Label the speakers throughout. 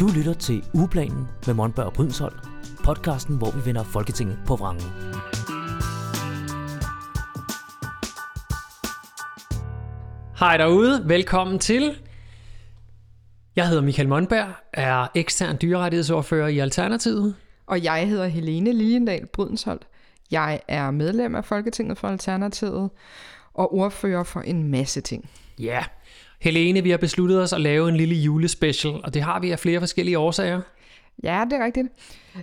Speaker 1: Du lytter til Ugeplanen med Monberg og Brydensholt, podcasten, hvor vi vender Folketinget på vrangen.
Speaker 2: Hej derude, velkommen til. Jeg hedder Michael Monberg, er ekstern dyrerettighedsordfører i Alternativet.
Speaker 3: Og jeg hedder Helene Liljendal Brydensholt. Jeg er medlem af Folketinget for Alternativet og ordfører for en masse ting.
Speaker 2: Ja, Helene, vi har besluttet os at lave en lille julespecial, og det har vi af flere forskellige årsager.
Speaker 3: Ja, det er rigtigt.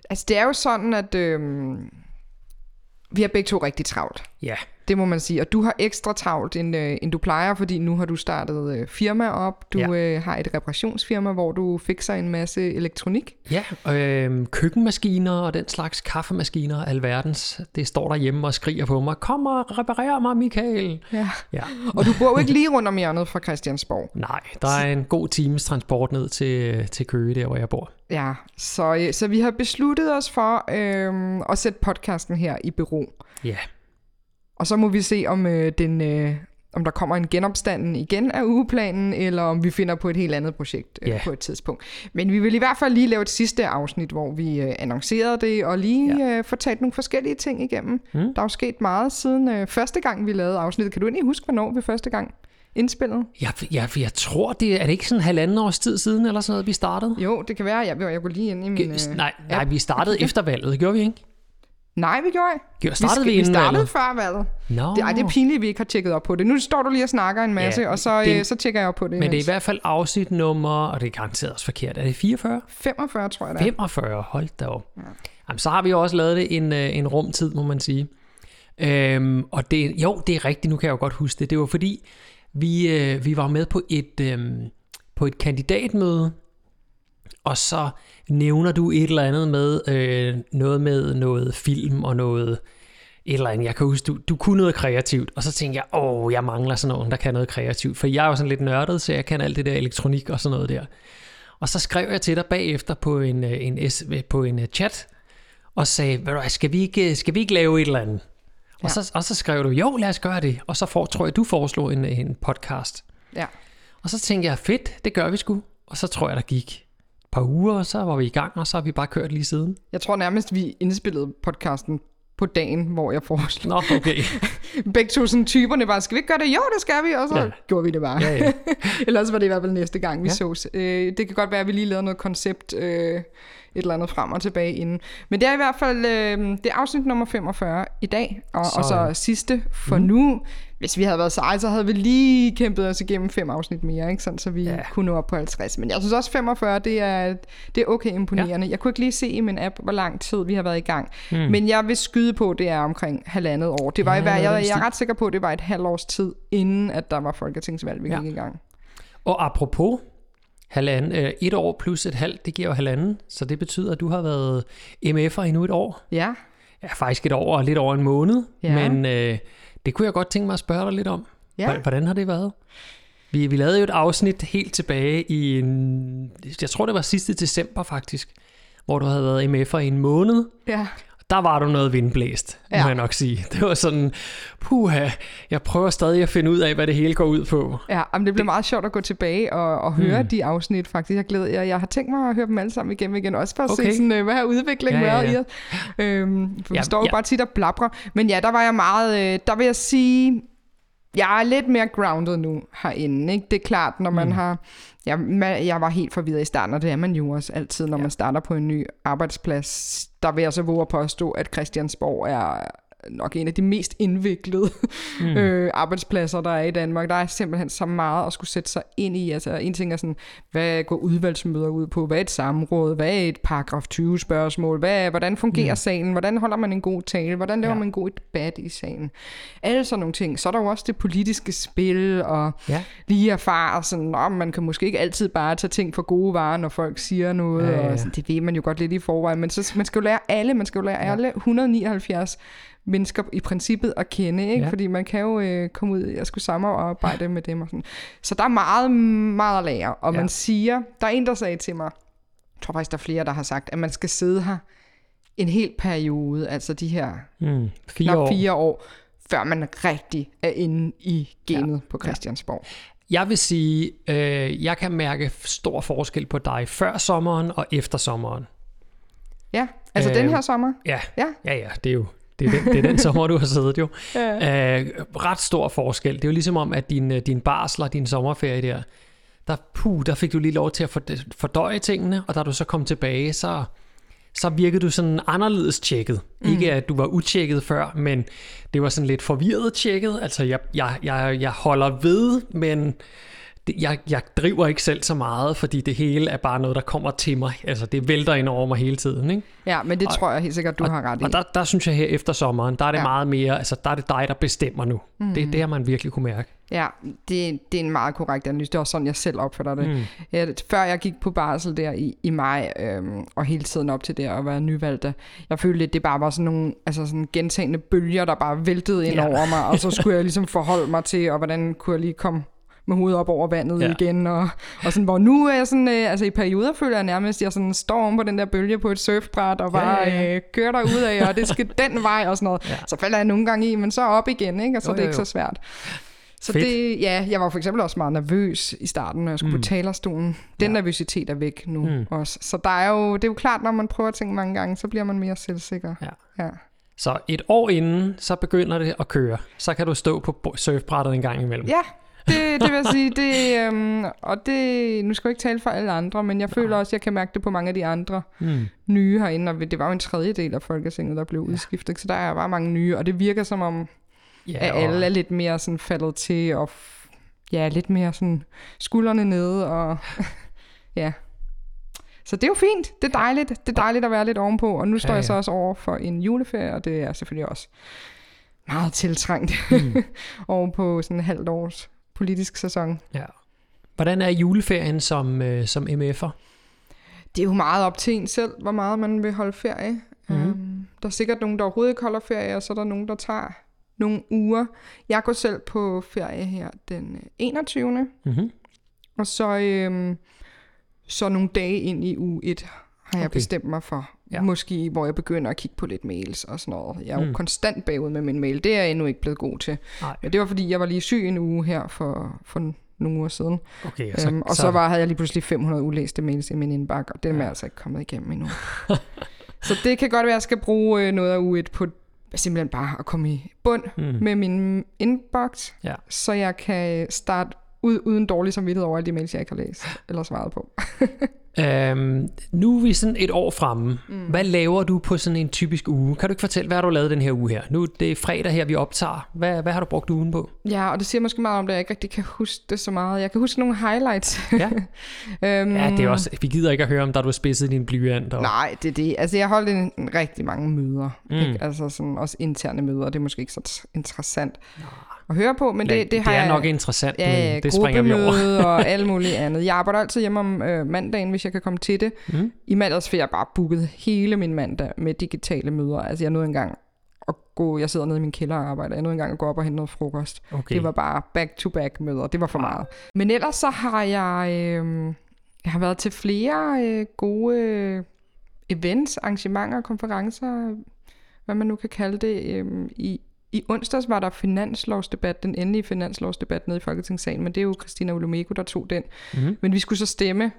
Speaker 3: Altså, det er jo sådan, at øhm, vi har begge to rigtig travlt.
Speaker 2: Ja,
Speaker 3: Det må man sige. Og du har ekstra travlt, end, øh, end du plejer, fordi nu har du startet øh, firma op. Du
Speaker 2: Ja.
Speaker 3: øh, har et reparationsfirma, hvor du fikser en masse elektronik.
Speaker 2: ja øh, køkkenmaskiner og den slags kaffemaskiner, alverdens, det står derhjemme og skriger på mig. Kom og reparer mig, Michael.
Speaker 3: Ja.
Speaker 2: Ja,
Speaker 3: Og du bor jo ikke lige rundt om hjørnet fra Christiansborg.
Speaker 2: nej, der er en god times transport ned til, til Køge, der hvor jeg bor.
Speaker 3: Ja, så, øh, så vi har besluttet os for øh, at sætte podcasten her i bero.
Speaker 2: Ja,
Speaker 3: Og så må vi se, om, øh, den, øh, om der kommer en genopstanden igen af ugeplanen, eller om vi finder på et helt andet projekt øh,
Speaker 2: Ja.
Speaker 3: på et tidspunkt. Men vi vil i hvert fald lige lave et sidste afsnit, hvor vi øh, annoncerede det, og lige ja. øh, får talt nogle forskellige ting igennem. Mm. Der er jo sket meget siden øh, første gang, vi lavede afsnittet. Kan du egentlig huske, hvornår vi første gang indspillede?
Speaker 2: jeg, jeg, jeg tror, det er det ikke sådan halvanden års tid siden, eller sådan noget, vi startede?
Speaker 3: Jo, det kan være. Jeg, jeg går lige ind i min...
Speaker 2: Ge-
Speaker 3: Øh...
Speaker 2: nej, nej, vi startede efter valget, gjorde vi ikke?
Speaker 3: Nej, vi gjorde ikke.
Speaker 2: Startede vi
Speaker 3: vi
Speaker 2: inden
Speaker 3: startede
Speaker 2: valget?
Speaker 3: før valget.
Speaker 2: Nå.
Speaker 3: Det, ej, det er pinligt, at vi ikke har tjekket op på det. Nu står du lige og snakker en masse,
Speaker 2: Ja,
Speaker 3: og så,
Speaker 2: det-
Speaker 3: øh, så tjekker jeg op på det.
Speaker 2: Men det er i
Speaker 3: imens.
Speaker 2: hvert fald afsnit nummer, og det er garanteret også forkert. Er det 44?
Speaker 3: 45, tror jeg, det er.
Speaker 2: 45, hold da op. Ja. Jamen, så har vi jo også lavet det en, øh, en rumtid, må man sige. Øhm, og det, jo, det er rigtigt, nu kan jeg jo godt huske det. Det var fordi, vi, øh, vi var med på et, øhm, på et kandidatmøde, og så nævner du et eller andet med øh, noget med noget film og noget et eller andet. Jeg kan huske, du, du kunne noget kreativt, og så tænkte jeg, åh, jeg mangler sådan nogen, der kan noget kreativt. For jeg er jo sådan lidt nørdet, så jeg kan alt det der elektronik og sådan noget der. Og så skrev jeg til dig bagefter på en, øh, en, S- på en øh, chat, og sagde, Ved du, skal, vi ikke, skal vi ikke lave et eller andet? Ja. Og, så, og så skrev du, jo, lad os gøre det. Og så får, tror jeg, du foreslog en, en podcast.
Speaker 3: Ja.
Speaker 2: Og så tænkte jeg, fedt, det gør vi sgu. Og så tror jeg, der gik par uger, og så var vi i gang, og så har vi bare kørt lige siden.
Speaker 3: Jeg tror nærmest, vi indspillede podcasten på dagen, hvor jeg foreslog.
Speaker 2: Nå, okay.
Speaker 3: Begge to sådan typerne bare, skal vi ikke gøre det? Jo, det skal vi, og så
Speaker 2: Ja.
Speaker 3: gjorde vi det bare.
Speaker 2: Ja, ja.
Speaker 3: Ellers var det i hvert fald næste gang, vi
Speaker 2: Ja.
Speaker 3: sås. Øh, det kan godt være, at vi lige lavede noget koncept, øh, eller andet frem og tilbage inden. Men det er i hvert fald, øh, det er afsnit nummer 45 i dag, og så, og så sidste for mm. nu. Hvis vi havde været seje, så havde vi lige kæmpet os igennem fem afsnit mere, ikke? Sådan, så vi
Speaker 2: Ja.
Speaker 3: kunne nå op på 50. Men jeg synes også 45, det er, det er okay imponerende. Ja. Jeg kunne ikke lige se i min app, hvor lang tid vi har været i gang. Mm. Men jeg vil skyde på, det er omkring halvandet år. Det var
Speaker 2: Ja,
Speaker 3: i hver, jeg, jeg er ret sikker på, at det var et halvt års tid, inden at der var folketingsvalg, vi
Speaker 2: ja.
Speaker 3: gik i gang.
Speaker 2: Og apropos halvanden, øh, et år plus et halvt, det giver jo halvanden. Så det betyder, at du har været MF'er i nu et år.
Speaker 3: Ja,
Speaker 2: Ja, faktisk et år og lidt over en måned.
Speaker 3: Ja.
Speaker 2: Men øh, det kunne jeg godt tænke mig at spørge dig lidt om.
Speaker 3: Ja.
Speaker 2: Hvordan har det været? Vi, vi lavede jo et afsnit helt tilbage i en, jeg tror det var sidste december faktisk, hvor du havde været MF'er i en måned.
Speaker 3: ja.
Speaker 2: Der var du noget vindblæst, ja. må jeg nok sige. Det var sådan, puha, jeg prøver stadig at finde ud af, hvad det hele går ud på.
Speaker 3: Ja, men det bliver meget sjovt at gå tilbage og, og høre mm. de afsnit, faktisk. Jeg glæder jeg, jeg har tænkt mig at høre dem alle sammen igennem igen, også for at
Speaker 2: Okay.
Speaker 3: se, sådan, øh, hvad har udviklingen
Speaker 2: Ja, ja,
Speaker 3: været
Speaker 2: ja.
Speaker 3: i os. Øhm, for
Speaker 2: Ja,
Speaker 3: vi står jo
Speaker 2: ja.
Speaker 3: bare tit og blabrer. Men ja, der var jeg meget, øh, der vil jeg sige, jeg er lidt mere grounded nu herinde. Ikke? Det er klart, når man mm. har... Jeg, man, jeg var helt forvirret i starten, og det er man jo også altid, når ja. man starter på en ny arbejdsplads. Der vil jeg så våge at påstå, at Christiansborg er nok en af de mest indviklede mm. øh, arbejdspladser, der er i Danmark. Der er simpelthen så meget at skulle sætte sig ind i. Altså, en ting er sådan, hvad går udvalgsmøder ud på? Hvad er et samråd? Hvad er et paragraf 20 spørgsmål? Hvad, hvordan fungerer mm. salen? Hvordan holder man en god tale? Hvordan laver
Speaker 2: Ja.
Speaker 3: ja. man en god debat i salen? Alle sådan nogle ting. Så er der jo også det politiske spil, og
Speaker 2: Ja.
Speaker 3: lige erfare sådan, at man kan måske ikke altid bare tage ting for gode varer, når folk siger noget,
Speaker 2: Ja,
Speaker 3: ja,
Speaker 2: ja,
Speaker 3: ja.
Speaker 2: ja.
Speaker 3: og sådan, det ved man jo godt lidt i forvejen, men så, man skal jo lære alle, man skal jo lære alle 179 mennesker i princippet at kende, ikke?
Speaker 2: Ja.
Speaker 3: Ja. fordi man kan jo øh, komme ud og skulle samarbejde med dem og sådan. Så der er meget, meget at lære, og
Speaker 2: Ja.
Speaker 3: ja. man siger, der er en, der sagde til mig, jeg tror faktisk, der er flere, der har sagt, at man skal sidde her en hel periode, altså de her
Speaker 2: Mm, fire
Speaker 3: knap
Speaker 2: år.
Speaker 3: fire år, før man rigtig er inde i gamet ja. på Christiansborg.
Speaker 2: Jeg vil sige, øh, jeg kan mærke stor forskel på dig før sommeren og efter sommeren.
Speaker 3: Ja, altså øh, den her sommer?
Speaker 2: Ja,
Speaker 3: Ja.
Speaker 2: ja, ja det er jo det er den, det er den sommer, du har siddet jo.
Speaker 3: Ja.
Speaker 2: Øh, ret stor forskel. Det er jo ligesom om, at din, øh, din barsler, din sommerferie der, der, puh, der fik du lige lov til at ford- fordøje tingene, og da du så kom tilbage, så, så virkede du sådan anderledes tjekket. Mm. Ikke at du var utjekket før, men det var sådan lidt forvirret tjekket. Altså, jeg, jeg, jeg, jeg holder ved, men det, jeg, jeg driver ikke selv så meget, fordi det hele er bare noget, der kommer til mig. Altså, det vælter ind over mig hele tiden, ikke?
Speaker 3: Ja, men det tror jeg helt sikkert, du har ret i.
Speaker 2: Og der, der synes jeg her efter sommeren, der er det
Speaker 3: Ja.
Speaker 2: meget mere, altså der er det dig, der bestemmer nu. Mm. Det, det har man virkelig kunne mærke.
Speaker 3: Ja, det, det er en meget korrekt analyse. Det er også sådan, jeg selv opfatter det. Mm. Ja, før jeg gik på barsel der i, i maj, øhm, og hele tiden op til det at være nyvalgt, jeg følte lidt, det bare var sådan nogle altså sådan gentagende bølger, der bare væltede ind
Speaker 2: ja.
Speaker 3: over mig, og så skulle jeg ligesom forholde mig til, og hvordan kunne jeg lige komme med hovedet op over vandet
Speaker 2: Ja.
Speaker 3: igen, og, og sådan, hvor nu er jeg sådan, øh, altså i perioder føler jeg nærmest, at jeg sådan står om på den der bølge på et surfbræt, og bare
Speaker 2: Ja, ja, ja.
Speaker 3: Øh, kører der ud af, og det skal den vej, og sådan noget.
Speaker 2: Ja.
Speaker 3: Så falder jeg nogle gange i, men så op igen, ikke? og så
Speaker 2: Jo,
Speaker 3: er det
Speaker 2: jo,
Speaker 3: ikke
Speaker 2: jo.
Speaker 3: så svært. Så
Speaker 2: Fedt.
Speaker 3: det, ja, jeg var for eksempel også meget nervøs i starten, når jeg skulle mm. på talerstolen. Den
Speaker 2: Ja.
Speaker 3: nervøsitet er væk nu
Speaker 2: Mm.
Speaker 3: også. Så der er jo, det er jo klart, når man prøver ting mange gange, så bliver man mere selvsikker.
Speaker 2: Ja.
Speaker 3: ja.
Speaker 2: Så et år inden, så begynder det at køre. Så kan du stå på surfbrættet en gang imellem.
Speaker 3: Ja, det, det vil jeg sige. Det, øhm, og det, nu skal jeg ikke tale for alle andre, men jeg føler også, at jeg kan mærke det på mange af de andre
Speaker 2: Mm.
Speaker 3: nye herinde. Og det var jo en tredjedel af Folketinget, der blev udskiftet, så der er bare mange nye. Og det virker som om,
Speaker 2: Ja,
Speaker 3: at alle er lidt mere sådan faldet til, og ja, lidt mere sådan skuldrene nede, og ja. Så det er jo fint. Det er dejligt. Det er dejligt at være lidt ovenpå. Og nu står
Speaker 2: Ja,
Speaker 3: ja, jeg så
Speaker 2: ja.
Speaker 3: også over for en juleferie, og det er selvfølgelig også meget tiltrængt
Speaker 2: Mm.
Speaker 3: oven på sådan en halvt års politisk sæson.
Speaker 2: ja. Hvordan er juleferien som, øh, som MF'er?
Speaker 3: Det er jo meget op til en selv, hvor meget man vil holde ferie. Mm. Um, der er sikkert nogen, der overhovedet ikke holder ferie, og så er der nogen, der tager nogle uger. Jeg går selv på ferie her den øh, 21.
Speaker 2: Mm-hmm.
Speaker 3: Og så, øhm, så nogle dage ind i uge 1 har jeg
Speaker 2: Okay.
Speaker 3: bestemt mig for.
Speaker 2: Ja.
Speaker 3: Måske, hvor jeg begynder at kigge på lidt mails og sådan noget. Jeg er jo
Speaker 2: Mm.
Speaker 3: konstant bagud med min mail. Det er jeg endnu ikke blevet god til.
Speaker 2: Nej.
Speaker 3: Men det var, fordi jeg var lige syg en uge her for, for nogle uger siden.
Speaker 2: Okay,
Speaker 3: Så, øhm, og så, så var, havde jeg lige pludselig 500 ulæste mails i min indbakke, og det er
Speaker 2: Ja.
Speaker 3: ja. altså ikke kommet igennem endnu. så det kan godt være, at jeg skal bruge øh, noget af uge 1 på simpelthen bare at komme i bund
Speaker 2: Mm.
Speaker 3: med min inbox,
Speaker 2: Ja.
Speaker 3: så jeg kan starte uden dårlig samvittighed over alle de mails, jeg ikke har læst eller svaret på.
Speaker 2: Øhm, nu er vi sådan et år fremme. Mm. Hvad laver du på sådan en typisk uge? Kan du ikke fortælle, hvad har du lavet den her uge her? Nu det er fredag her, vi optager. Hvad, hvad har du brugt ugen på?
Speaker 3: Ja, og det siger måske meget om det, jeg ikke rigtig kan huske det så meget. Jeg kan huske nogle highlights.
Speaker 2: Ja.
Speaker 3: øhm,
Speaker 2: Ja, det er også, vi gider ikke at høre om, da du har spidset din blyant. Og,
Speaker 3: Nej, det er det. Altså, jeg holdt en, en rigtig mange møder.
Speaker 2: Mm.
Speaker 3: Ikke? Altså sådan også interne møder. Det er måske ikke så interessant at høre på, men det, det,
Speaker 2: det
Speaker 3: har
Speaker 2: er
Speaker 3: jeg...
Speaker 2: nok interessant,
Speaker 3: Ja, ja,
Speaker 2: men det springer vi over.
Speaker 3: og alt muligt andet. Jeg arbejder altid hjemme om øh, mandagen, hvis jeg kan komme til det.
Speaker 2: Mm.
Speaker 3: I mandags fik jeg bare booket hele min mandag med digitale møder. Altså jeg nåede engang at gå, jeg sidder nede i min kælder og arbejder, jeg nåede engang at gå op og hente noget frokost.
Speaker 2: Okay.
Speaker 3: Det var bare back-to-back møder, det var for
Speaker 2: Wow.
Speaker 3: meget. Men ellers så har jeg, øh, jeg har været til flere øh, gode øh, events, arrangementer, konferencer, hvad man nu kan kalde det. Øh, I, I onsdags var der finanslovsdebat, den endelige finanslovsdebat nede i Folketingssalen, men det er jo Christina Olumeko, der tog den.
Speaker 2: Mm.
Speaker 3: Men vi skulle så stemme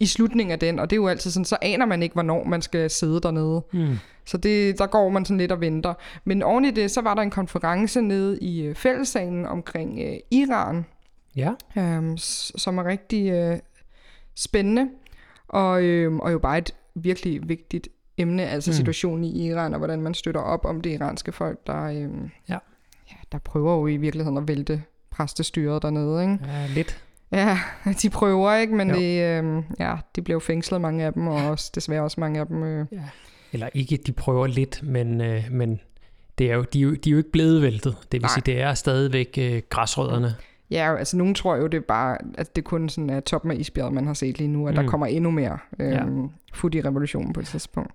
Speaker 3: i slutningen af den, og det er jo altid sådan, så aner man ikke, hvornår man skal sidde dernede.
Speaker 2: Mm.
Speaker 3: Så det, der går man sådan lidt og venter. Men oven i det, så var der en konference nede i øh, fællessalen omkring øh, Iran,
Speaker 2: Ja.
Speaker 3: øhm, som er rigtig øh, spændende, og, øhm, og jo bare et virkelig vigtigt emne, altså
Speaker 2: Mm.
Speaker 3: situationen i Iran, og hvordan man støtter op om det iranske folk, der, øhm,
Speaker 2: Ja.
Speaker 3: ja, der prøver jo i virkeligheden at vælte præstestyret dernede, ikke?
Speaker 2: ja, lidt.
Speaker 3: Ja, de prøver, ikke? Men
Speaker 2: Jo.
Speaker 3: det, øhm, ja, de blev fængslet, mange af dem, og også, desværre også mange af dem. Øh,
Speaker 2: Eller ikke, de prøver lidt, men, øh, men det er jo, de, er jo, de er jo ikke blevet væltet. Det vil
Speaker 3: Nej.
Speaker 2: sige, det er stadigvæk øh, græsrødderne.
Speaker 3: Ja, altså nogen tror jo, det er bare, at det kun sådan er toppen af isbjerget, man har set lige nu, at mm.
Speaker 2: Mm.
Speaker 3: der kommer endnu mere øhm, ja. fut i revolutionen på et tidspunkt.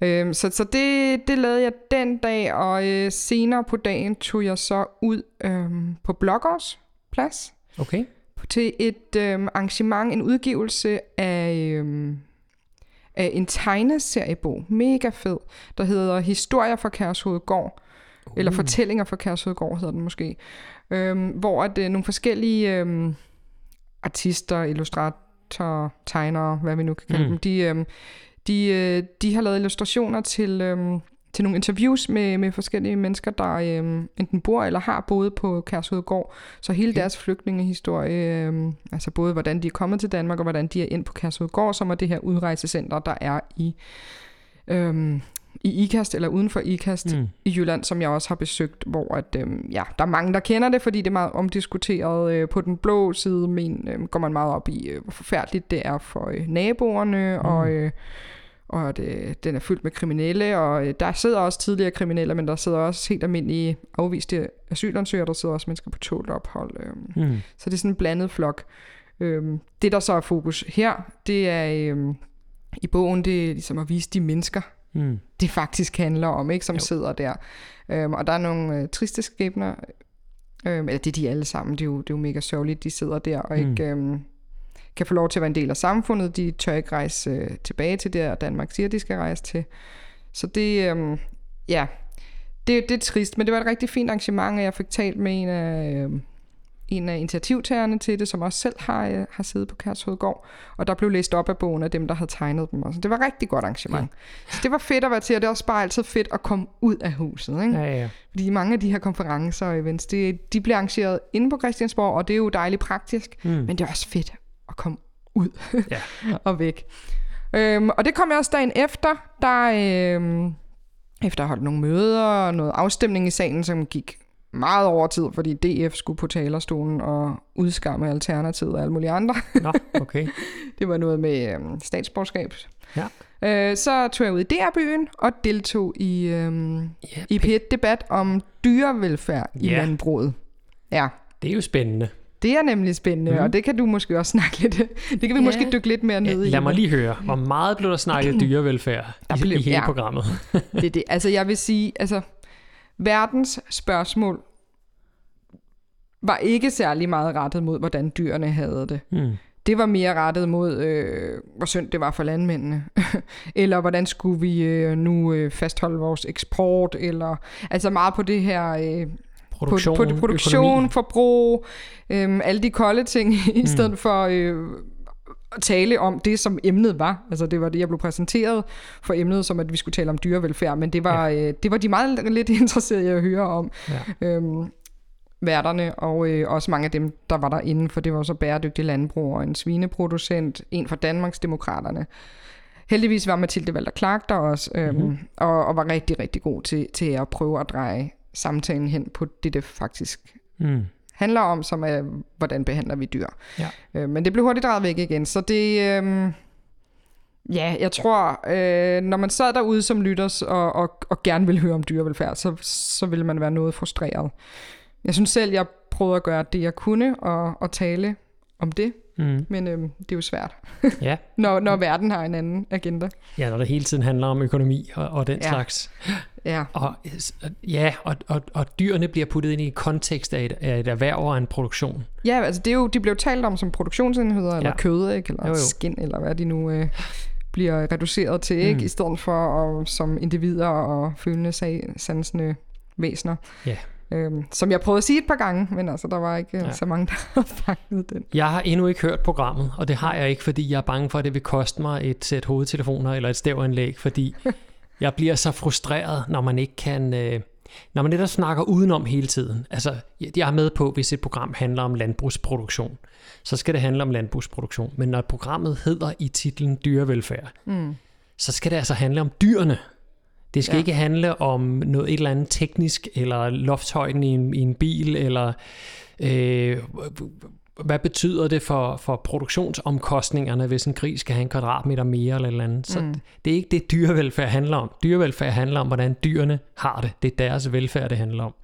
Speaker 3: Øhm, så så det, det lavede jeg den dag, og øh, senere på dagen tog jeg så ud øhm, på Bloggers plads
Speaker 2: Okay.
Speaker 3: til et øhm, arrangement, en udgivelse af, øhm, af en tegneseriebog, mega fed, der hedder Historier fra Kærshovedgård, uh. eller Fortællinger fra Kærshovedgård hedder den måske. øhm, hvor at, øh, nogle forskellige øhm, artister, illustratorer, tegnere, hvad vi nu kan kalde
Speaker 2: Mm.
Speaker 3: dem, de, øhm, de, øh, de har lavet illustrationer til, øhm, til nogle interviews med, med forskellige mennesker, der øhm, enten bor eller har boet på Kærshovedgård. Så hele
Speaker 2: Okay.
Speaker 3: deres flygtningehistorie, øhm, altså både hvordan de er kommet til Danmark, og hvordan de er ind på Kærshovedgård, som er det her udrejsecenter, der er i, øhm, i IKAST, eller uden for IKAST,
Speaker 2: Mm.
Speaker 3: i Jylland, som jeg også har besøgt, hvor at, øhm, ja, der er mange, der kender det, fordi det er meget omdiskuteret. Øh, på den blå side men, øh, går man meget op i, øh, hvor forfærdeligt det er for øh, naboerne, mm. og, øh, og at øh, den er fyldt med kriminelle, og øh, der sidder også tidligere kriminelle, men der sidder også helt almindelige afviste asylansøgere, der sidder også mennesker på tålt ophold. Øh.
Speaker 2: Mm.
Speaker 3: Så det er sådan en blandet flok. Øhm, det, der så er fokus her, det er øhm, i bogen, det er ligesom at vise de mennesker,
Speaker 2: Mm.
Speaker 3: det faktisk handler om, ikke, som
Speaker 2: Jo.
Speaker 3: sidder der. Øhm, og der er nogle øh, triste skæbner, øhm, eller det er de alle sammen, det er jo, det er jo mega sørgeligt, de sidder der og
Speaker 2: Mm.
Speaker 3: ikke øhm, kan få lov til at være en del af samfundet. De tør ikke rejse øh, tilbage til og Danmark siger, de skal rejse til. Så det, øhm, ja, det, det er trist, men det var et rigtig fint arrangement, og jeg fik talt med en af, øhm, en af initiativtagerne til det, som også selv har, øh, har siddet på Kærshovedgård, og der blev læst op af bogen af dem, der havde tegnet dem også. Det var et rigtig godt arrangement. Så det var fedt at være til, og det er også bare altid fedt at komme ud af huset. Ikke?
Speaker 2: Ja, ja.
Speaker 3: Fordi mange af de her konferencer og events, det, de bliver arrangeret inde på Christiansborg, og det er jo dejligt praktisk,
Speaker 2: Mm.
Speaker 3: men det er også fedt at komme ud
Speaker 2: Ja.
Speaker 3: og væk. Øhm, og det kom jeg også dagen efter, der øhm, efter at have holdt nogle møder og noget afstemning i salen, som gik meget over tid, fordi DF skulle på talerstolen og udskamme Alternativet og alle mulige andre.
Speaker 2: Nå, okay.
Speaker 3: Det var noget med øhm, statsborgerskab.
Speaker 2: Ja.
Speaker 3: Øh, så tog jeg ud i DR-byen og deltog i, øhm,
Speaker 2: Ja,
Speaker 3: i P1-debat om dyrevelfærd i
Speaker 2: Ja.
Speaker 3: landbruget. Ja,
Speaker 2: det er jo spændende.
Speaker 3: det er nemlig spændende,
Speaker 2: Mhm.
Speaker 3: mm. og det kan du måske også snakke lidt. Det kan vi
Speaker 2: Ja.
Speaker 3: måske dykke lidt mere ned i.
Speaker 2: Lad mig lige høre, hvor meget blev der snakket dyrevelfærd
Speaker 3: Der
Speaker 2: i,
Speaker 3: blev-
Speaker 2: i hele
Speaker 3: ja.
Speaker 2: programmet?
Speaker 3: Det, er det. Altså, jeg vil sige, altså, verdens spørgsmål var ikke særlig meget rettet mod, hvordan dyrene havde det.
Speaker 2: Mm.
Speaker 3: Det var mere rettet mod, øh, hvor synd det var for landmændene. eller hvordan skulle vi øh, nu øh, fastholde vores eksport. Eller, altså meget på det her... Øh,
Speaker 2: Produktion,
Speaker 3: på, på produktion,
Speaker 2: økonomi.
Speaker 3: forbrug, øhm, alle de kolde ting, i
Speaker 2: Mm.
Speaker 3: stedet for øh, at tale om det, som emnet var. Altså det var det, jeg blev præsenteret for emnet, som at vi skulle tale om dyrevelfærd, men det var, ja. øh, det var de meget lidt interesserede i at høre om.
Speaker 2: Ja.
Speaker 3: Øhm, værterne, og øh, også mange af dem, der var derinde, for det var så bæredygtig landbrug og en svineproducent, en fra Danmarksdemokraterne. Heldigvis var Mathilde Valder Clark der også, øhm,
Speaker 2: Mhm.
Speaker 3: mm-hmm. og, og var rigtig, rigtig god til, til at prøve at dreje samtalen hen på det, det faktisk
Speaker 2: Mm.
Speaker 3: Handler om, som er, hvordan behandler vi dyr.
Speaker 2: Ja.
Speaker 3: Øh, men det blev hurtigt drejet væk igen, så det... Øh, ja, jeg tror, øh, når man sad derude som lytters og, og, og gerne vil høre om dyrevelfærd, så, så ville man være noget frustreret. Jeg synes selv, jeg prøvede at gøre det, jeg kunne, og, og tale om det,
Speaker 2: Mm.
Speaker 3: men øh, det er jo svært,
Speaker 2: Ja.
Speaker 3: når, når verden har en anden agenda.
Speaker 2: ja, når det hele tiden handler om økonomi og, og den
Speaker 3: Ja.
Speaker 2: slags.
Speaker 3: Ja,
Speaker 2: Og, ja, og, og, og dyrene bliver puttet ind i kontekst af et, af et erhverv og en produktion.
Speaker 3: ja altså det er jo, de blev talt om som produktionsenheder, eller
Speaker 2: Ja.
Speaker 3: kød, ikke? eller
Speaker 2: Jo, jo.
Speaker 3: skin, eller hvad de nu øh, bliver reduceret til, ikke?
Speaker 2: Mm.
Speaker 3: i stedet for at, som individer og følende sansende væsener.
Speaker 2: Ja.
Speaker 3: Øhm, som jeg prøvede at sige et par gange, men altså, der var ikke
Speaker 2: Ja.
Speaker 3: ja. så mange, der havde fanget den.
Speaker 2: Jeg har endnu ikke hørt programmet, og det har jeg ikke, fordi jeg er bange for, at det vil koste mig et sæt hovedtelefoner eller et stævanlæg, fordi jeg bliver så frustreret, når man ikke kan... Øh, når man netop snakker udenom hele tiden. Altså, jeg jeg er med på, hvis et program handler om landbrugsproduktion, så skal det handle om landbrugsproduktion. Men når programmet hedder i titlen dyrevelfærd,
Speaker 3: Mm.
Speaker 2: så skal det altså handle om dyrene. Det skal ja. Ikke handle om noget et eller andet teknisk, eller loftshøjden i en, i en bil, eller øh, hvad betyder det for, for produktionsomkostningerne, hvis en gris skal have en kvadratmeter mere eller et eller andet. Så mm. Det er ikke det, dyrevelfærd handler om. Dyrevelfærd handler om, hvordan dyrene har det. Det er deres velfærd, det handler om.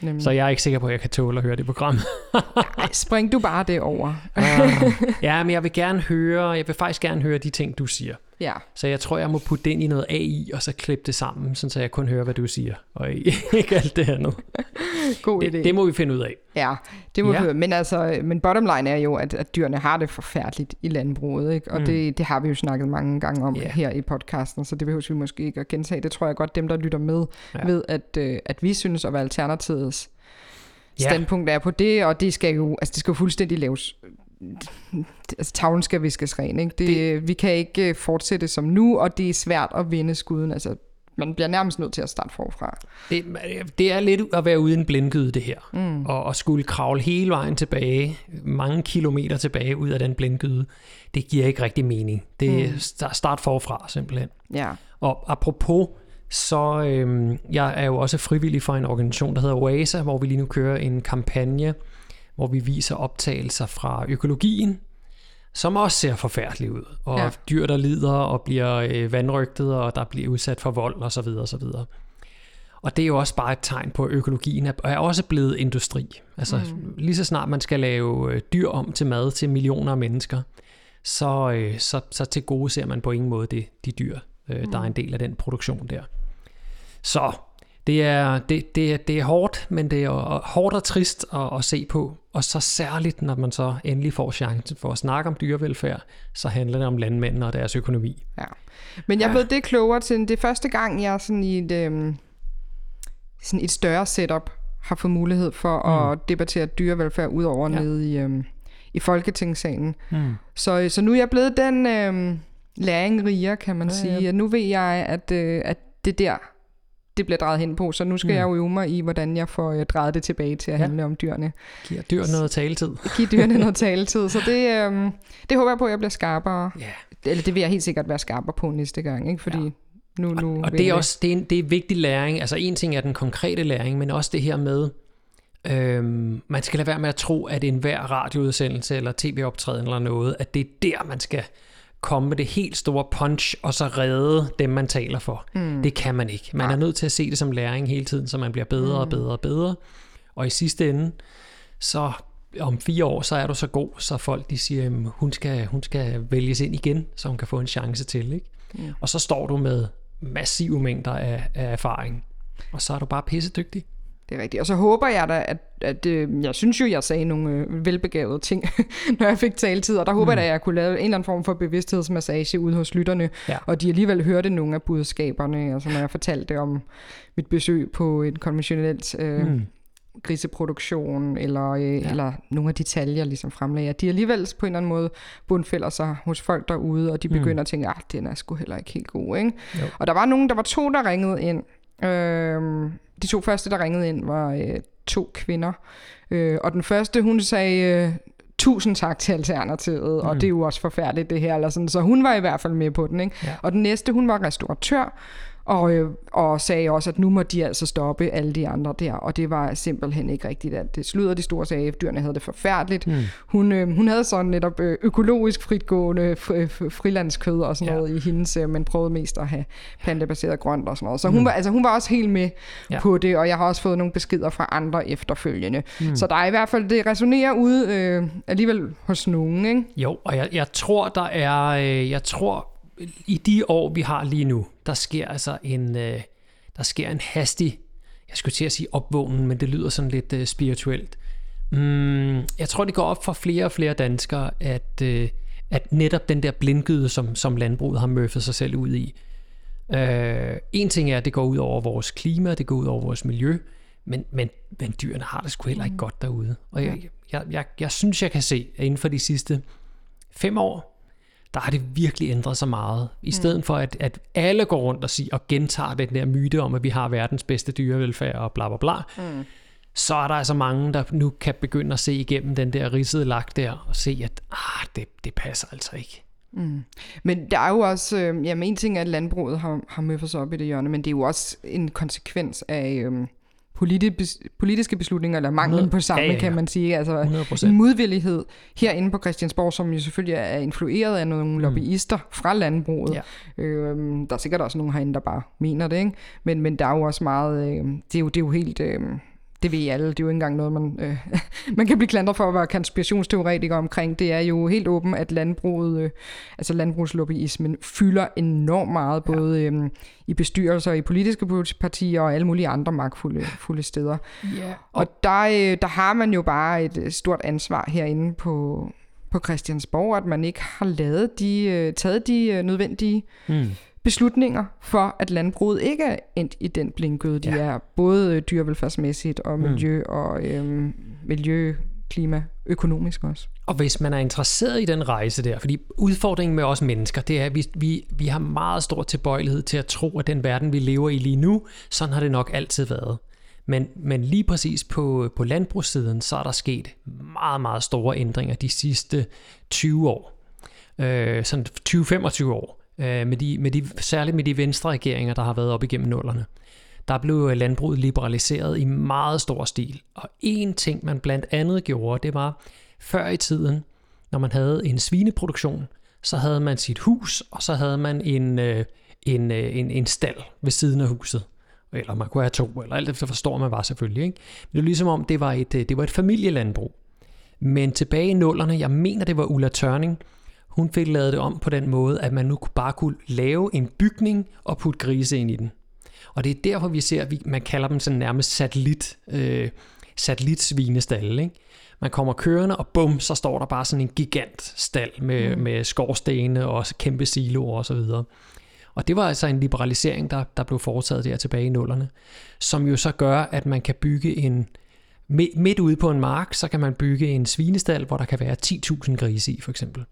Speaker 3: Nemlig.
Speaker 2: Så jeg er ikke sikker på, at jeg kan tåle at høre det program.
Speaker 3: Ej, spring du bare det over.
Speaker 2: Ah. ja, men jeg vil gerne høre, jeg vil faktisk gerne høre de ting, du siger.
Speaker 3: Ja,
Speaker 2: Så jeg tror, jeg må putte det ind i noget AI, og så klippe det sammen, sådan så jeg kun hører, hvad du siger, og ikke alt det andet.
Speaker 3: god idé.
Speaker 2: Det, det må vi finde ud af.
Speaker 3: Ja, det må
Speaker 2: Ja.
Speaker 3: vi Men altså, men bottom line er jo, at, at dyrene har det forfærdeligt i landbruget, ikke? Og
Speaker 2: Mm.
Speaker 3: det, det har vi jo snakket mange gange om yeah. her i podcasten, så det behøver vi måske ikke at gentage. Det tror jeg godt, dem, der lytter med, Ja. ved, at, øh, at vi synes at være alternativets
Speaker 2: Ja.
Speaker 3: standpunkt er på det, og det skal jo, altså det skal jo fuldstændig laves altså tavlen skal viskes ren, ikke? Det, det, vi kan ikke øh, fortsætte som nu, og det er svært at vinde skuden, altså man bliver nærmest nødt til at starte forfra.
Speaker 2: Det, det er lidt at være ude i en blindgyde, det her. Mm. Og, og skulle kravle hele vejen tilbage, mange kilometer tilbage ud af den blindgyde, det giver ikke rigtig mening. Det er mm. start forfra, simpelthen.
Speaker 3: Ja.
Speaker 2: Og apropos, så øhm, jeg er jo også frivillig for en organisation, der hedder OASA, hvor vi lige nu kører en kampagne, hvor vi viser optagelser fra økologien, som også ser forfærdelig ud. Og ja. dyr, der lider og bliver øh, vandrygtet, og der bliver udsat for vold osv. osv. Og det er jo også bare et tegn på, at økologien er, er også blevet industri. Altså mm. lige så snart man skal lave øh, dyr om til mad til millioner af mennesker, så, øh, så, så til gode ser man på ingen måde det, de dyr, øh, mm. der er en del af den produktion der. Så det er, det, det, er, det er hårdt, men det er hårdt og trist at, at se på. Og så særligt, når man så endelig får chancen for at snakke om dyrevelfærd, så handler det om landmændene og deres økonomi.
Speaker 3: Ja. Men jeg er blevet det klogere til, det er første gang, jeg sådan i et, øhm, sådan et større setup har fået mulighed for mm. at debattere dyrevelfærd ud over ja. nede i, øhm, i Folketingssalen. Mm. Så, så nu er jeg blevet den øhm, læring rigere, kan man ja, sige. Ja. Nu ved jeg, at, øh, at det der det bliver drejet hen på, så nu skal mm. jeg jo øve mig i, hvordan jeg får øh, drejet det tilbage til at ja. handle om dyrene.
Speaker 2: Giver dyr noget taletid.
Speaker 3: Giver dyrene noget taletid, så det, øhm, det håber jeg på, at jeg bliver skarpere. Yeah. Eller det vil jeg helt sikkert være skarpere på næste gang, ikke? fordi ja. nu, nu
Speaker 2: Og, og det er også det er, en, det er vigtig læring. Altså en ting er den konkrete læring, men også det her med, øhm, man skal lade være med at tro, at enhver radioudsendelse eller tv-optræden eller noget, at det er der, man skal komme med det helt store punch, og så redde dem, man taler for. Mm. Det kan man ikke. Man er nødt til at se det som læring hele tiden, så man bliver bedre mm. og bedre og bedre. Og i sidste ende, så om fire år, så er du så god, så folk de siger, at hun skal, hun skal vælges ind igen, så hun kan få en chance til. Ikke? Mm. Og så står du med massive mængder af, af erfaring, og så er du bare pissedygtig.
Speaker 3: Det er rigtigt. Og så håber jeg da, at, at øh, jeg synes jo, jeg sagde nogle øh, velbegavede ting, når jeg fik taletid, og der håber mm. jeg da, at jeg kunne lave en eller anden form for bevidsthedsmassage ude hos lytterne, ja. og de alligevel hørte nogle af budskaberne, altså når jeg fortalte om mit besøg på et konventionelt øh, mm. griseproduktion, eller, øh, ja. eller nogle af detaljer ligesom fremlagde, at de alligevel på en eller anden måde bundfælder sig hos folk derude, og de mm. begynder mm. at tænke, at ah, den er sgu heller ikke helt god. Ikke? Og der var nogen, der var to, der ringede ind, øh, de to første, der ringede ind, var øh, to kvinder. Øh, og den første, hun sagde... Øh, tusind tak til Alternativet, mm. og det er jo også forfærdeligt det her, eller sådan. så hun var i hvert fald med på den. Ikke? Ja. Og den næste, hun var restauratør, og, øh, og sagde også, at nu må de altså stoppe alle de andre der, og det var simpelthen ikke rigtigt, at det slutter de store sagde, at dyrene havde det forfærdeligt. Mm. Hun, øh, hun havde sådan netop øh, økologisk fritgående frilandskød og sådan ja. noget i hendes, øh, men prøvede mest at have plantebaseret grønt og sådan noget. Så hun, mm. var, altså, hun var også helt med ja. på det, og jeg har også fået nogle beskeder fra andre efterfølgende. Mm. Så der er i hvert fald, det resonerer ude øh, alligevel hos nogen, ikke?
Speaker 2: Jo, og jeg, jeg tror, der er, øh, jeg tror, i de år, vi har lige nu, der sker altså en, øh, der sker en hastig, jeg skulle til at sige opvågning, men det lyder sådan lidt øh, spirituelt. Mm, jeg tror, det går op for flere og flere danskere, at, øh, at netop den der blindgyde, som, som landbruget har møffet sig selv ud i, øh, en ting er, at det går ud over vores klima, det går ud over vores miljø, men, men, men dyrene har det sgu heller ikke godt derude. Og jeg, jeg, jeg, jeg synes, jeg kan se, at inden for de sidste fem år, der har det virkelig ændret sig meget. I mm. stedet mm. for, at, at alle går rundt og, siger, og gentager den der myte om, at vi har verdens bedste dyrevelfærd og bla bla bla, mm. så er der altså mange, der nu kan begynde at se igennem den der ridsede lak der, og se, at ah, det, det passer altså ikke.
Speaker 3: Mm. Men der er jo også, øh, jamen en ting er, at landbruget har, har møffet sig op i det hjørne, men det er jo også en konsekvens af... Øh, politiske beslutninger, eller manglen på samme, ja, ja, ja. kan man sige. Altså 100%. en modvillighed herinde på Christiansborg, som jo selvfølgelig er influeret af nogle mm. lobbyister fra landbruget. Ja. Øhm, der er sikkert også nogen herinde, der bare mener det, ikke? Men, men der er jo også meget, øh, det, er jo, det er jo helt... Øh, det ved I alle, det er jo ikke engang noget, man, øh, man kan blive klandret for at være konspirationsteoretiker omkring. Det er jo helt åbent, at landbruget, øh, altså landbrugslobbyismen fylder enormt meget, både ja. øh, i bestyrelser, i politiske partier og alle mulige andre magtfulde fulde steder. Ja. Og der, øh, der har man jo bare et øh, stort ansvar herinde på, på Christiansborg, at man ikke har lavet de, øh, taget de øh, nødvendige mm beslutninger for, at landbruget ikke er endt i den blinkøde. De
Speaker 2: Ja.
Speaker 3: er både dyrevelfærdsmæssigt og miljø og øhm, miljø, klima, økonomisk også.
Speaker 2: Og hvis man er interesseret i den rejse der, fordi udfordringen med os mennesker, det er, at vi, vi, vi har meget stor tilbøjelighed til at tro, at den verden, vi lever i lige nu, sådan har det nok altid været. Men, men lige præcis på, på landbrugssiden, så er der sket meget, meget store ændringer de sidste 20 år. Øh, sådan 20-25 år. Øh, med de, med de, særligt med de venstre regeringer, der har været op igennem nullerne. Der blev øh, landbruget liberaliseret i meget stor stil. Og en ting, man blandt andet gjorde, det var før i tiden, når man havde en svineproduktion, så havde man sit hus, og så havde man en, øh, en, øh, en, en stald ved siden af huset. Eller man kunne have to, eller alt efter forstår man var selvfølgelig. Ikke? Men det var ligesom om, det var et, øh, det var et familielandbrug. Men tilbage i nullerne, jeg mener det var Ulla Tørning, hun fik lavet det om på den måde, at man nu bare kunne lave en bygning og putte grise ind i den. Og det er derfor, vi ser, at vi, man kalder dem sådan nærmest satellit, øh, satellitsvinestalle. Ikke? Man kommer kørende, og bum, så står der bare sådan en gigant stald med, mm. med skorstene og kæmpe siloer osv. Og, og det var altså en liberalisering, der, der blev foretaget der tilbage i nullerne, som jo så gør, at man kan bygge en, mi- midt ude på en mark, så kan man bygge en svinestal, hvor der kan være 10.000 grise i, for eksempel.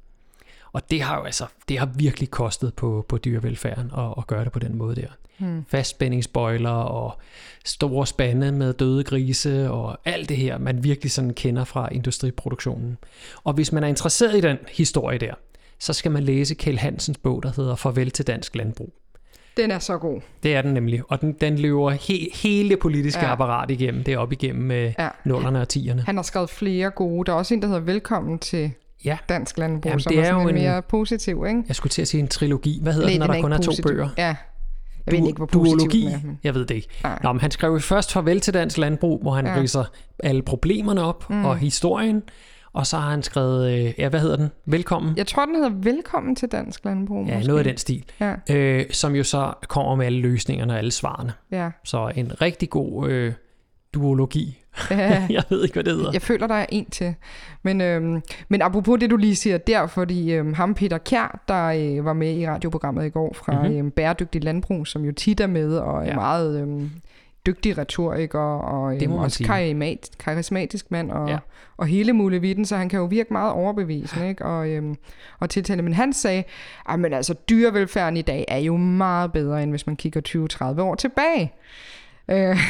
Speaker 2: Og det har jo altså, det har virkelig kostet på, på dyrevelfærden at, at gøre det på den måde der. Hmm. Fastspændingsbøjler og store spande med døde grise og alt det her, man virkelig sådan kender fra industriproduktionen. Og hvis man er interesseret i den historie der, så skal man læse Kjell Hansens bog, der hedder Farvel til dansk landbrug.
Speaker 3: Den er så god.
Speaker 2: Det er den nemlig, og den, den løber he, hele det politiske ja. Apparat igennem. Det er op igennem øh. Ja. nullerne og tierne.
Speaker 3: Han har skrevet flere gode. Der er også en, der hedder Velkommen til
Speaker 2: Ja,
Speaker 3: dansk landbrug,
Speaker 2: Jamen,
Speaker 3: som
Speaker 2: det
Speaker 3: er,
Speaker 2: er jo
Speaker 3: en mere positiv, ikke?
Speaker 2: jeg skulle til at sige en trilogi. Hvad hedder
Speaker 3: Nej,
Speaker 2: den, når
Speaker 3: den
Speaker 2: der kun er to bøger?
Speaker 3: Ja. Jeg ved ikke, hvor
Speaker 2: duologi.
Speaker 3: Men...
Speaker 2: Jeg ved det ikke.
Speaker 3: Nej.
Speaker 2: Nå, men han skrev jo først farvel til dansk landbrug, hvor han ja. Ridser alle problemerne op mm. og historien. Og så har han skrevet, øh, ja, hvad hedder den? Velkommen.
Speaker 3: Jeg tror, den hedder Velkommen til dansk landbrug.
Speaker 2: Ja,
Speaker 3: måske.
Speaker 2: noget af den stil.
Speaker 3: Ja,
Speaker 2: Øh, som jo så kommer med alle løsningerne og alle svarene.
Speaker 3: ja.
Speaker 2: Så en rigtig god øh, duologi. jeg ved ikke, hvad det hedder.
Speaker 3: Jeg føler, der er en til. Men, øhm, men apropos det, du lige siger der, fordi øhm, ham Peter Kjær, der øh, var med i radioprogrammet i går fra
Speaker 2: Mhm.
Speaker 3: mm-hmm. øhm, Bæredygtig Landbrug, som jo tit er med og er
Speaker 2: Ja.
Speaker 3: meget øhm, dygtig retoriker og øhm, også karimat, karismatisk mand og,
Speaker 2: Ja.
Speaker 3: ja. og hele muligheden, så han kan jo virke meget overbevisende ikke? Og, øhm, og tiltale. Men han sagde, at altså, dyrevelfærden i dag er jo meget bedre, end hvis man kigger 20-30 år tilbage. Øh,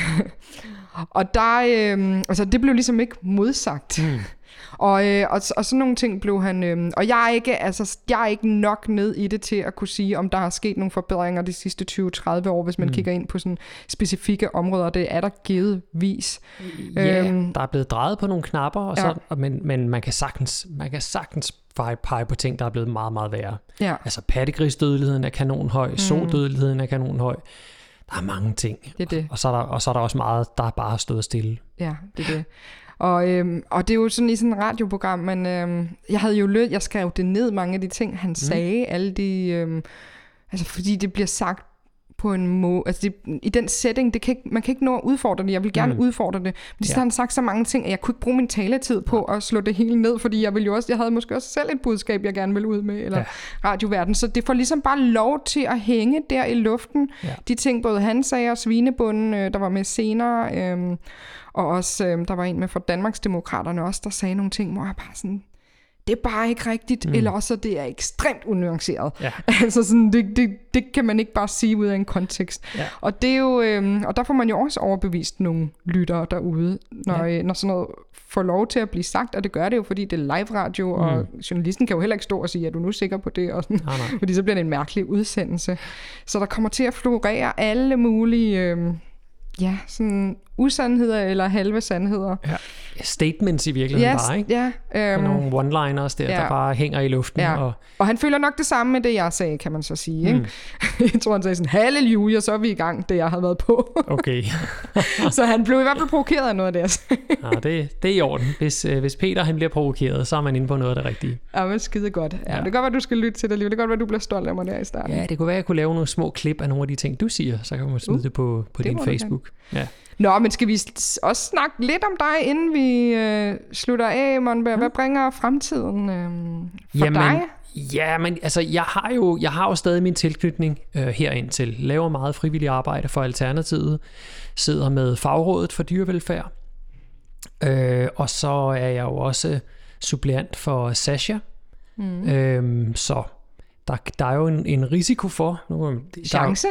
Speaker 3: og der, øh, altså det blev ligesom ikke modsagt. Mm. Og, øh, og, og sådan nogle ting blev han... Øh, og jeg er, ikke, altså, jeg er ikke nok ned i det til at kunne sige, om der har sket nogle forbedringer de sidste 20-30 år, hvis man mm. kigger ind på sådan specifikke områder. Det er der givetvis.
Speaker 2: Ja,
Speaker 3: Øhm.
Speaker 2: der er blevet drejet på nogle knapper, og
Speaker 3: Ja.
Speaker 2: så, og men, men man kan sagtens, man kan sagtens pege på ting, der er blevet meget, meget værre.
Speaker 3: Ja,
Speaker 2: Altså pattegrisdødeligheden er kanonhøj, mm. sodødeligheden er kanonhøj. Der er mange ting.
Speaker 3: det er det.
Speaker 2: Og så er der, og så er der også meget, der bare har stået stille.
Speaker 3: Ja, det er det. Og, øhm, og det er jo sådan i sådan et radioprogram, men øhm, jeg havde jo lød, jeg skrev det ned, mange af de ting, han mm. sagde, alle de, øhm, altså fordi det bliver sagt på en måde, altså det, i den setting, det kan ikke, man kan ikke nå at udfordre det, jeg vil gerne
Speaker 2: Mm.
Speaker 3: udfordre det, men
Speaker 2: Ja.
Speaker 3: så har han sagt så mange ting, at jeg kunne ikke bruge min taletid på at slå det hele ned, fordi jeg ville jo også, jeg havde måske også selv et budskab, jeg gerne ville ud med, eller
Speaker 2: Ja.
Speaker 3: ja. radioverden, så det får ligesom bare lov til at hænge der i luften,
Speaker 2: Ja.
Speaker 3: de ting, både han sagde, og Svinebunden, øh, der var med senere, øh, og også, øh, der var en med fra Danmarksdemokraterne også, der sagde nogle ting, hvor jeg bare sådan, det er bare ikke rigtigt, mm. eller også det er ekstremt unuanceret.
Speaker 2: Ja.
Speaker 3: altså sådan, det, det, det kan man ikke bare sige ud af en kontekst.
Speaker 2: Ja.
Speaker 3: Og det er jo, øh, og der får man jo også overbevist nogle lyttere derude, når, ja. øh, når sådan noget får lov til at blive sagt, og det gør det jo, fordi det er live radio, mm. og journalisten kan jo heller ikke stå og sige, er du nu sikker på det? Og sådan,
Speaker 2: Nej, nej.
Speaker 3: fordi så bliver det en mærkelig udsendelse. Så der kommer til at florere alle mulige øh, ja, sådan usandheder eller halve sandheder.
Speaker 2: Ja. Statements i virkeligheden
Speaker 3: Yes,
Speaker 2: bare, ikke?
Speaker 3: ja, øhm,
Speaker 2: nogle one-liners der,
Speaker 3: ja.
Speaker 2: der bare hænger i luften.
Speaker 3: Ja.
Speaker 2: Og,
Speaker 3: og han føler nok det samme med det, jeg sagde, kan man så sige. Ikke?
Speaker 2: Mm.
Speaker 3: jeg tror, han sagde sådan, halleluja, så er vi i gang, det jeg havde været på.
Speaker 2: okay,
Speaker 3: så han blev i hvert fald provokeret af noget af det, jeg sagde.
Speaker 2: ja, det, det er i orden. Hvis, øh, hvis Peter han bliver provokeret, så er man inde på noget af det rigtige.
Speaker 3: Ja, men skide godt. Ja,
Speaker 2: Ja.
Speaker 3: Det kan godt være, du skal lytte til det alligevel. Det kan godt være, du bliver stolt af mig der i starten.
Speaker 2: Ja, det kunne være, at jeg kunne lave nogle små klip af nogle af de ting, du siger, så kan man smide
Speaker 3: Uh,
Speaker 2: det på, på
Speaker 3: det
Speaker 2: din Facebook. Ja.
Speaker 3: Nå, men skal vi også snakke lidt om dig, inden vi øh, slutter af, Monberg? Hvad bringer fremtiden øh, for
Speaker 2: Jamen,
Speaker 3: dig?
Speaker 2: Ja, men altså, jeg har jo, jeg har jo stadig min tilknytning øh, herind til. Laver meget frivillig arbejde for Alternativet. Sidder med fagrådet for dyrevelfærd. Øh, og så er jeg jo også suppleant for Sasha. Mm. Øh, så der, der er jo en, en risiko for... Nu, der,
Speaker 3: Chance?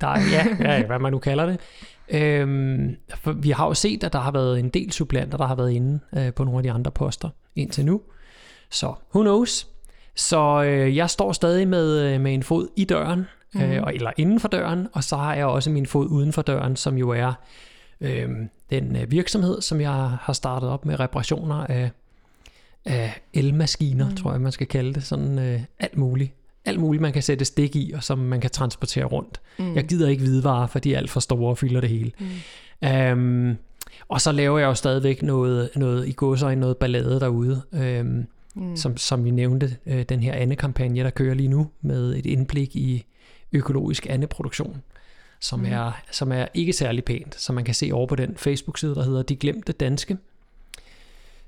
Speaker 2: Der, er, ja, ja, hvad man nu kalder det. Øhm, for vi har jo set, at der har været en del supplanter, der har været inde øh, på nogle af de andre poster indtil nu. Så who knows? Så øh, jeg står stadig med, øh, med en fod i døren, mm. øh, eller inden for døren, og så har jeg også min fod uden for døren, som jo er øh, den øh, virksomhed, som jeg har startet op med reparationer af, af elmaskiner, mm. tror jeg man skal kalde det, sådan øh, alt muligt. Alt muligt, man kan sætte stik i, og som man kan transportere rundt. Mm. Jeg gider ikke hvidevarer, for de er alt for store og fylder det hele. Mm. Um, og så laver jeg jo stadigvæk noget, noget i godsøjne, noget ballade derude. Um, mm. som, som vi nævnte, øh, den her andekampagne, der kører lige nu, med et indblik i økologisk andeproduktion, som, mm. er, som er ikke særlig pænt, som man kan se over på den Facebook-side, der hedder De Glemte Danske.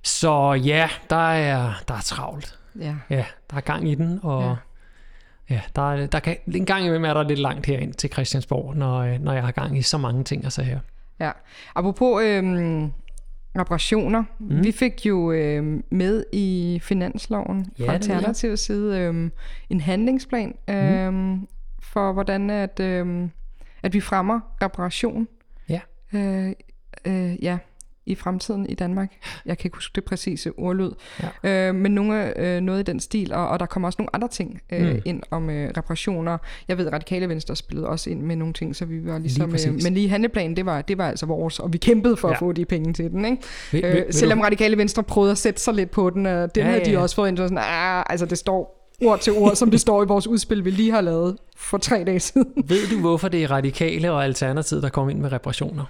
Speaker 2: Så ja, der er, der er travlt.
Speaker 3: Ja.
Speaker 2: ja, der er gang i den, og ja. Ja, der, er, der kan, en gang imellem er der lidt langt herind til Christiansborg, når, øh, når jeg har gang i så mange ting altså her.
Speaker 3: Ja, apropos øhm, reparationer. Mm. Vi fik jo øhm, med i finansloven
Speaker 2: Ja,
Speaker 3: fra. Alternativets side øhm, en handlingsplan øhm, mm. for, hvordan at, øhm, at vi fremmer reparation.
Speaker 2: Ja.
Speaker 3: Øh, øh, ja, i fremtiden i Danmark. Jeg kan ikke huske det præcise ordlyd. Ja. Øh, men nogle, øh, noget i den stil, og, og der kommer også nogle andre ting øh,
Speaker 2: Mm.
Speaker 3: ind om øh, reparationer. Jeg ved, Radikale Venstre spillede også ind med nogle ting, så vi var ligesom...
Speaker 2: præcis.
Speaker 3: øh, men lige handleplanen, det var, det var altså vores, og vi kæmpede for ja. At få de penge til den. Ikke?
Speaker 2: Vil, vil,
Speaker 3: Øh,
Speaker 2: vil
Speaker 3: selvom
Speaker 2: du,
Speaker 3: Radikale Venstre prøvede at sætte sig lidt på den, øh, den
Speaker 2: Ja,
Speaker 3: havde
Speaker 2: ja,
Speaker 3: de også fået ind, så sådan, ah, altså det står ord til ord, som det står i vores udspil, vi lige har lavet for tre dage siden.
Speaker 2: ved du, hvorfor det er radikale og alternativet, der kommer ind med reparationer?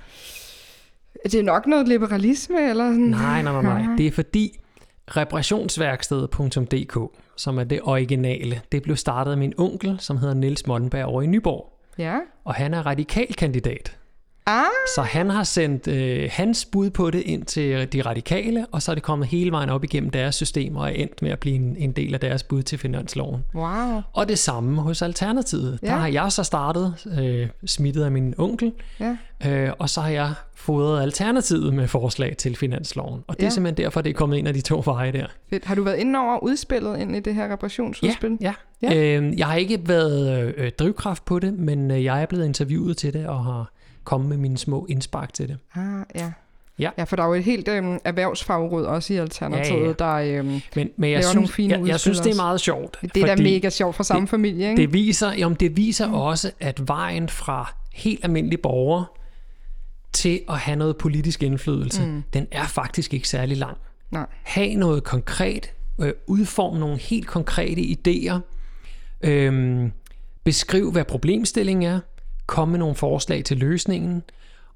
Speaker 3: Det er nok noget liberalisme, eller sådan.
Speaker 2: Nej, nej, nej, nej. Det er fordi reparationsværksted.dk, som er det originale, det blev startet af min onkel, som hedder Niels Montenberg over i Nyborg.
Speaker 3: Ja.
Speaker 2: Og han er radikalkandidat.
Speaker 3: Ah,
Speaker 2: Så han har sendt øh, hans bud på det ind til de radikale, og så er det kommet hele vejen op igennem deres system og er endt med at blive en, en del af deres bud til finansloven.
Speaker 3: wow.
Speaker 2: Og det samme hos Alternativet. Ja. Der har jeg så startet, øh, smittet af min onkel,
Speaker 3: Ja.
Speaker 2: øh, og så har jeg fodret Alternativet med forslag til finansloven. Og det er
Speaker 3: Ja.
Speaker 2: simpelthen derfor, det er kommet ind af de to veje der.
Speaker 3: Fedt. Har du været inde over udspillet ind i det her reparationsudspil?
Speaker 2: Ja, ja.
Speaker 3: Ja.
Speaker 2: ja. Øh, jeg har ikke været øh, drivkraft på det, men øh, jeg er blevet interviewet til det og har kommet med mine små indspark til det.
Speaker 3: Ah, ja.
Speaker 2: Ja.
Speaker 3: ja, for der er jo et helt øhm, erhvervsfagråd også i Alternativet,
Speaker 2: Ja, ja.
Speaker 3: der øhm,
Speaker 2: Men, men jeg, synes,
Speaker 3: nogle fine
Speaker 2: jeg, jeg synes, det er meget sjovt.
Speaker 3: det er da mega sjovt for samme
Speaker 2: det-
Speaker 3: familie, ikke?
Speaker 2: Det viser, jamen, det viser mm. også, at vejen fra helt almindelige borgere til at have noget politisk indflydelse, mm. den er faktisk ikke særlig lang.
Speaker 3: Nej.
Speaker 2: have noget konkret, øh, udforme nogle helt konkrete idéer, øh, beskriv, hvad problemstillingen er, komme med nogle forslag til løsningen,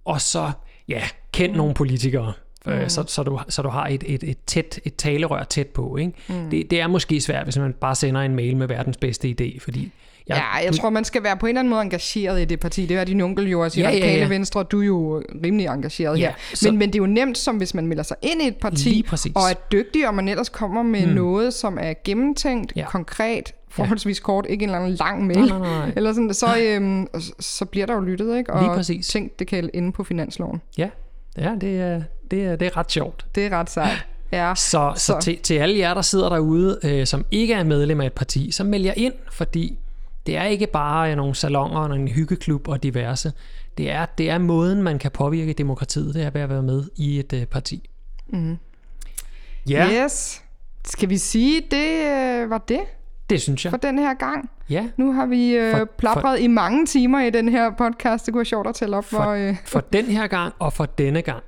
Speaker 2: og så, ja, kend nogle politikere, øh, så, så, du, så du har et, et, et, tæt, et talerør tæt på. Ikke? Mm. Det, det er måske svært, hvis man bare sender en mail med verdens bedste idé, fordi...
Speaker 3: Ja, jeg tror, man skal være på en eller anden måde engageret i det parti. Det er din onkel jo også i
Speaker 2: Ja,
Speaker 3: ja,
Speaker 2: ja,
Speaker 3: Radikale
Speaker 2: ja.
Speaker 3: Venstre. Du er jo rimelig engageret
Speaker 2: Ja,
Speaker 3: her.
Speaker 2: så-
Speaker 3: Men, men det er jo nemt, som hvis man melder sig ind i et parti, og er dygtig, og man ellers kommer med mm. noget, som er gennemtænkt,
Speaker 2: Ja.
Speaker 3: ja. konkret, forholdsvis kort, ikke en eller anden lang mail.
Speaker 2: Nej, nej, nej.
Speaker 3: Eller sådan, så, øhm, så bliver der jo lyttet, ikke? Og
Speaker 2: Lige præcis.
Speaker 3: tænkt, det kan inde på finansloven.
Speaker 2: Ja, ja det, er, det, er, det er ret sjovt.
Speaker 3: Det er ret sejt. Ja.
Speaker 2: Så, så. så
Speaker 3: Så-
Speaker 2: til, til alle jer, der sidder derude, øh, som ikke er medlem af et parti, så meld jer ind, fordi det er ikke bare nogle salonger og en hyggeklub og diverse. Det er, det er måden, man kan påvirke demokratiet, det er ved at være med i et øh, parti. Mm-hmm. Ja,
Speaker 3: Yes. Skal vi sige, det øh, var det
Speaker 2: det synes jeg.
Speaker 3: for den her gang?
Speaker 2: Ja,
Speaker 3: Nu har vi øh,
Speaker 2: For-
Speaker 3: for, plapret i mange timer i den her podcast. Det kunne være sjovt at tælle op,
Speaker 2: For-
Speaker 3: hvor... Øh,
Speaker 2: for den her gang og for denne gang.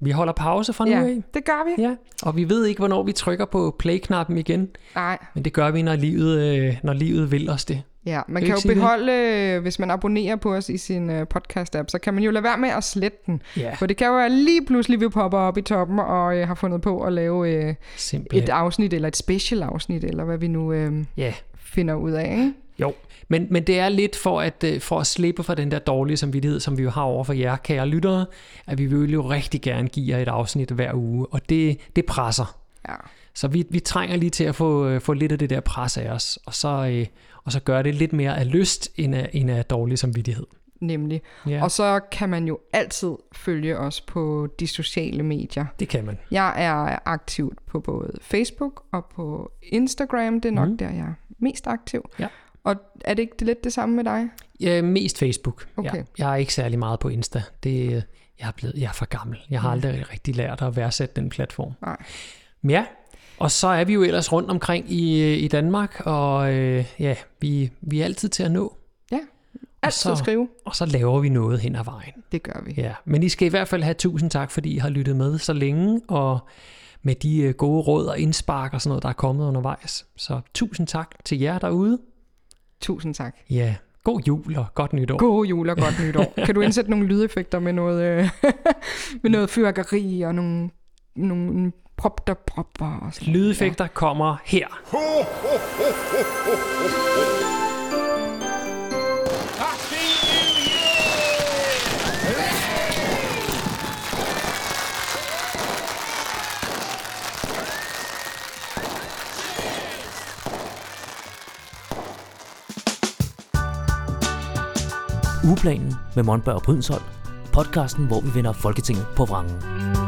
Speaker 2: Vi holder pause fra nu
Speaker 3: ja,
Speaker 2: af.
Speaker 3: det gør vi.
Speaker 2: Ja, og vi ved ikke, hvornår vi trykker på play-knappen igen,
Speaker 3: Nej,
Speaker 2: men det gør vi, når livet, øh, når livet vil os det.
Speaker 3: Ja. Man kan
Speaker 2: ikke
Speaker 3: jo
Speaker 2: det?
Speaker 3: beholde, øh, hvis man abonnerer på os i sin øh, podcast-app, så kan man jo lade være med at slette den.
Speaker 2: Ja,
Speaker 3: For det kan jo være lige pludselig, vi popper op i toppen og øh, har fundet på at lave øh,
Speaker 2: simpelthen.
Speaker 3: et afsnit, eller et special afsnit, eller hvad vi nu øh,
Speaker 2: Ja,
Speaker 3: finder ud af. Ikke?
Speaker 2: Jo, men, men det er lidt for at, øh, for at slippe fra den der dårlige samvittighed, som vi jo har over for jer, kære lyttere, at vi vil jo rigtig gerne give jer et afsnit hver uge, og det, det presser.
Speaker 3: Ja.
Speaker 2: Så vi, vi trænger lige til at få, øh, få lidt af det der pres af os, og så, øh, og så gøre det lidt mere af lyst, end af, end af dårlig samvittighed.
Speaker 3: Nemlig.
Speaker 2: Ja,
Speaker 3: Og så kan man jo altid følge os på de sociale medier.
Speaker 2: det kan man.
Speaker 3: Jeg er aktiv på både Facebook og på Instagram. Det er nok mm. der, jeg er mest aktiv.
Speaker 2: Ja.
Speaker 3: Og er det ikke det lidt det samme med dig?
Speaker 2: Ja, mest Facebook.
Speaker 3: Okay.
Speaker 2: Ja, jeg er ikke særlig meget på Insta. Det, øh, jeg, er blevet, jeg er for gammel. Jeg har aldrig rigtig lært at værdsætte den platform.
Speaker 3: Nej.
Speaker 2: Men ja, og så er vi jo ellers rundt omkring i, øh, i Danmark, og øh, ja, vi, vi er altid til at nå.
Speaker 3: Altid
Speaker 2: så-
Speaker 3: skrive.
Speaker 2: Og så laver vi noget hen ad vejen.
Speaker 3: Det gør vi.
Speaker 2: Ja, men I skal i hvert fald have tusind tak, fordi I har lyttet med så længe, og med de øh, gode råd og indspark og sådan noget, der er kommet undervejs. Så tusind tak til jer derude.
Speaker 3: Tusind tak.
Speaker 2: Ja, god jul og godt nytår.
Speaker 3: God jul og godt nytår. kan du indsætte nogle lydeffekter med noget, øh, med noget fyrkeri og nogle, nogle prop der propper og sådan?
Speaker 2: Lydeffekter kommer her.
Speaker 1: Ugeplanen med Monberg og Brydensholt. Podcasten, hvor vi vender Folketinget på vrangen.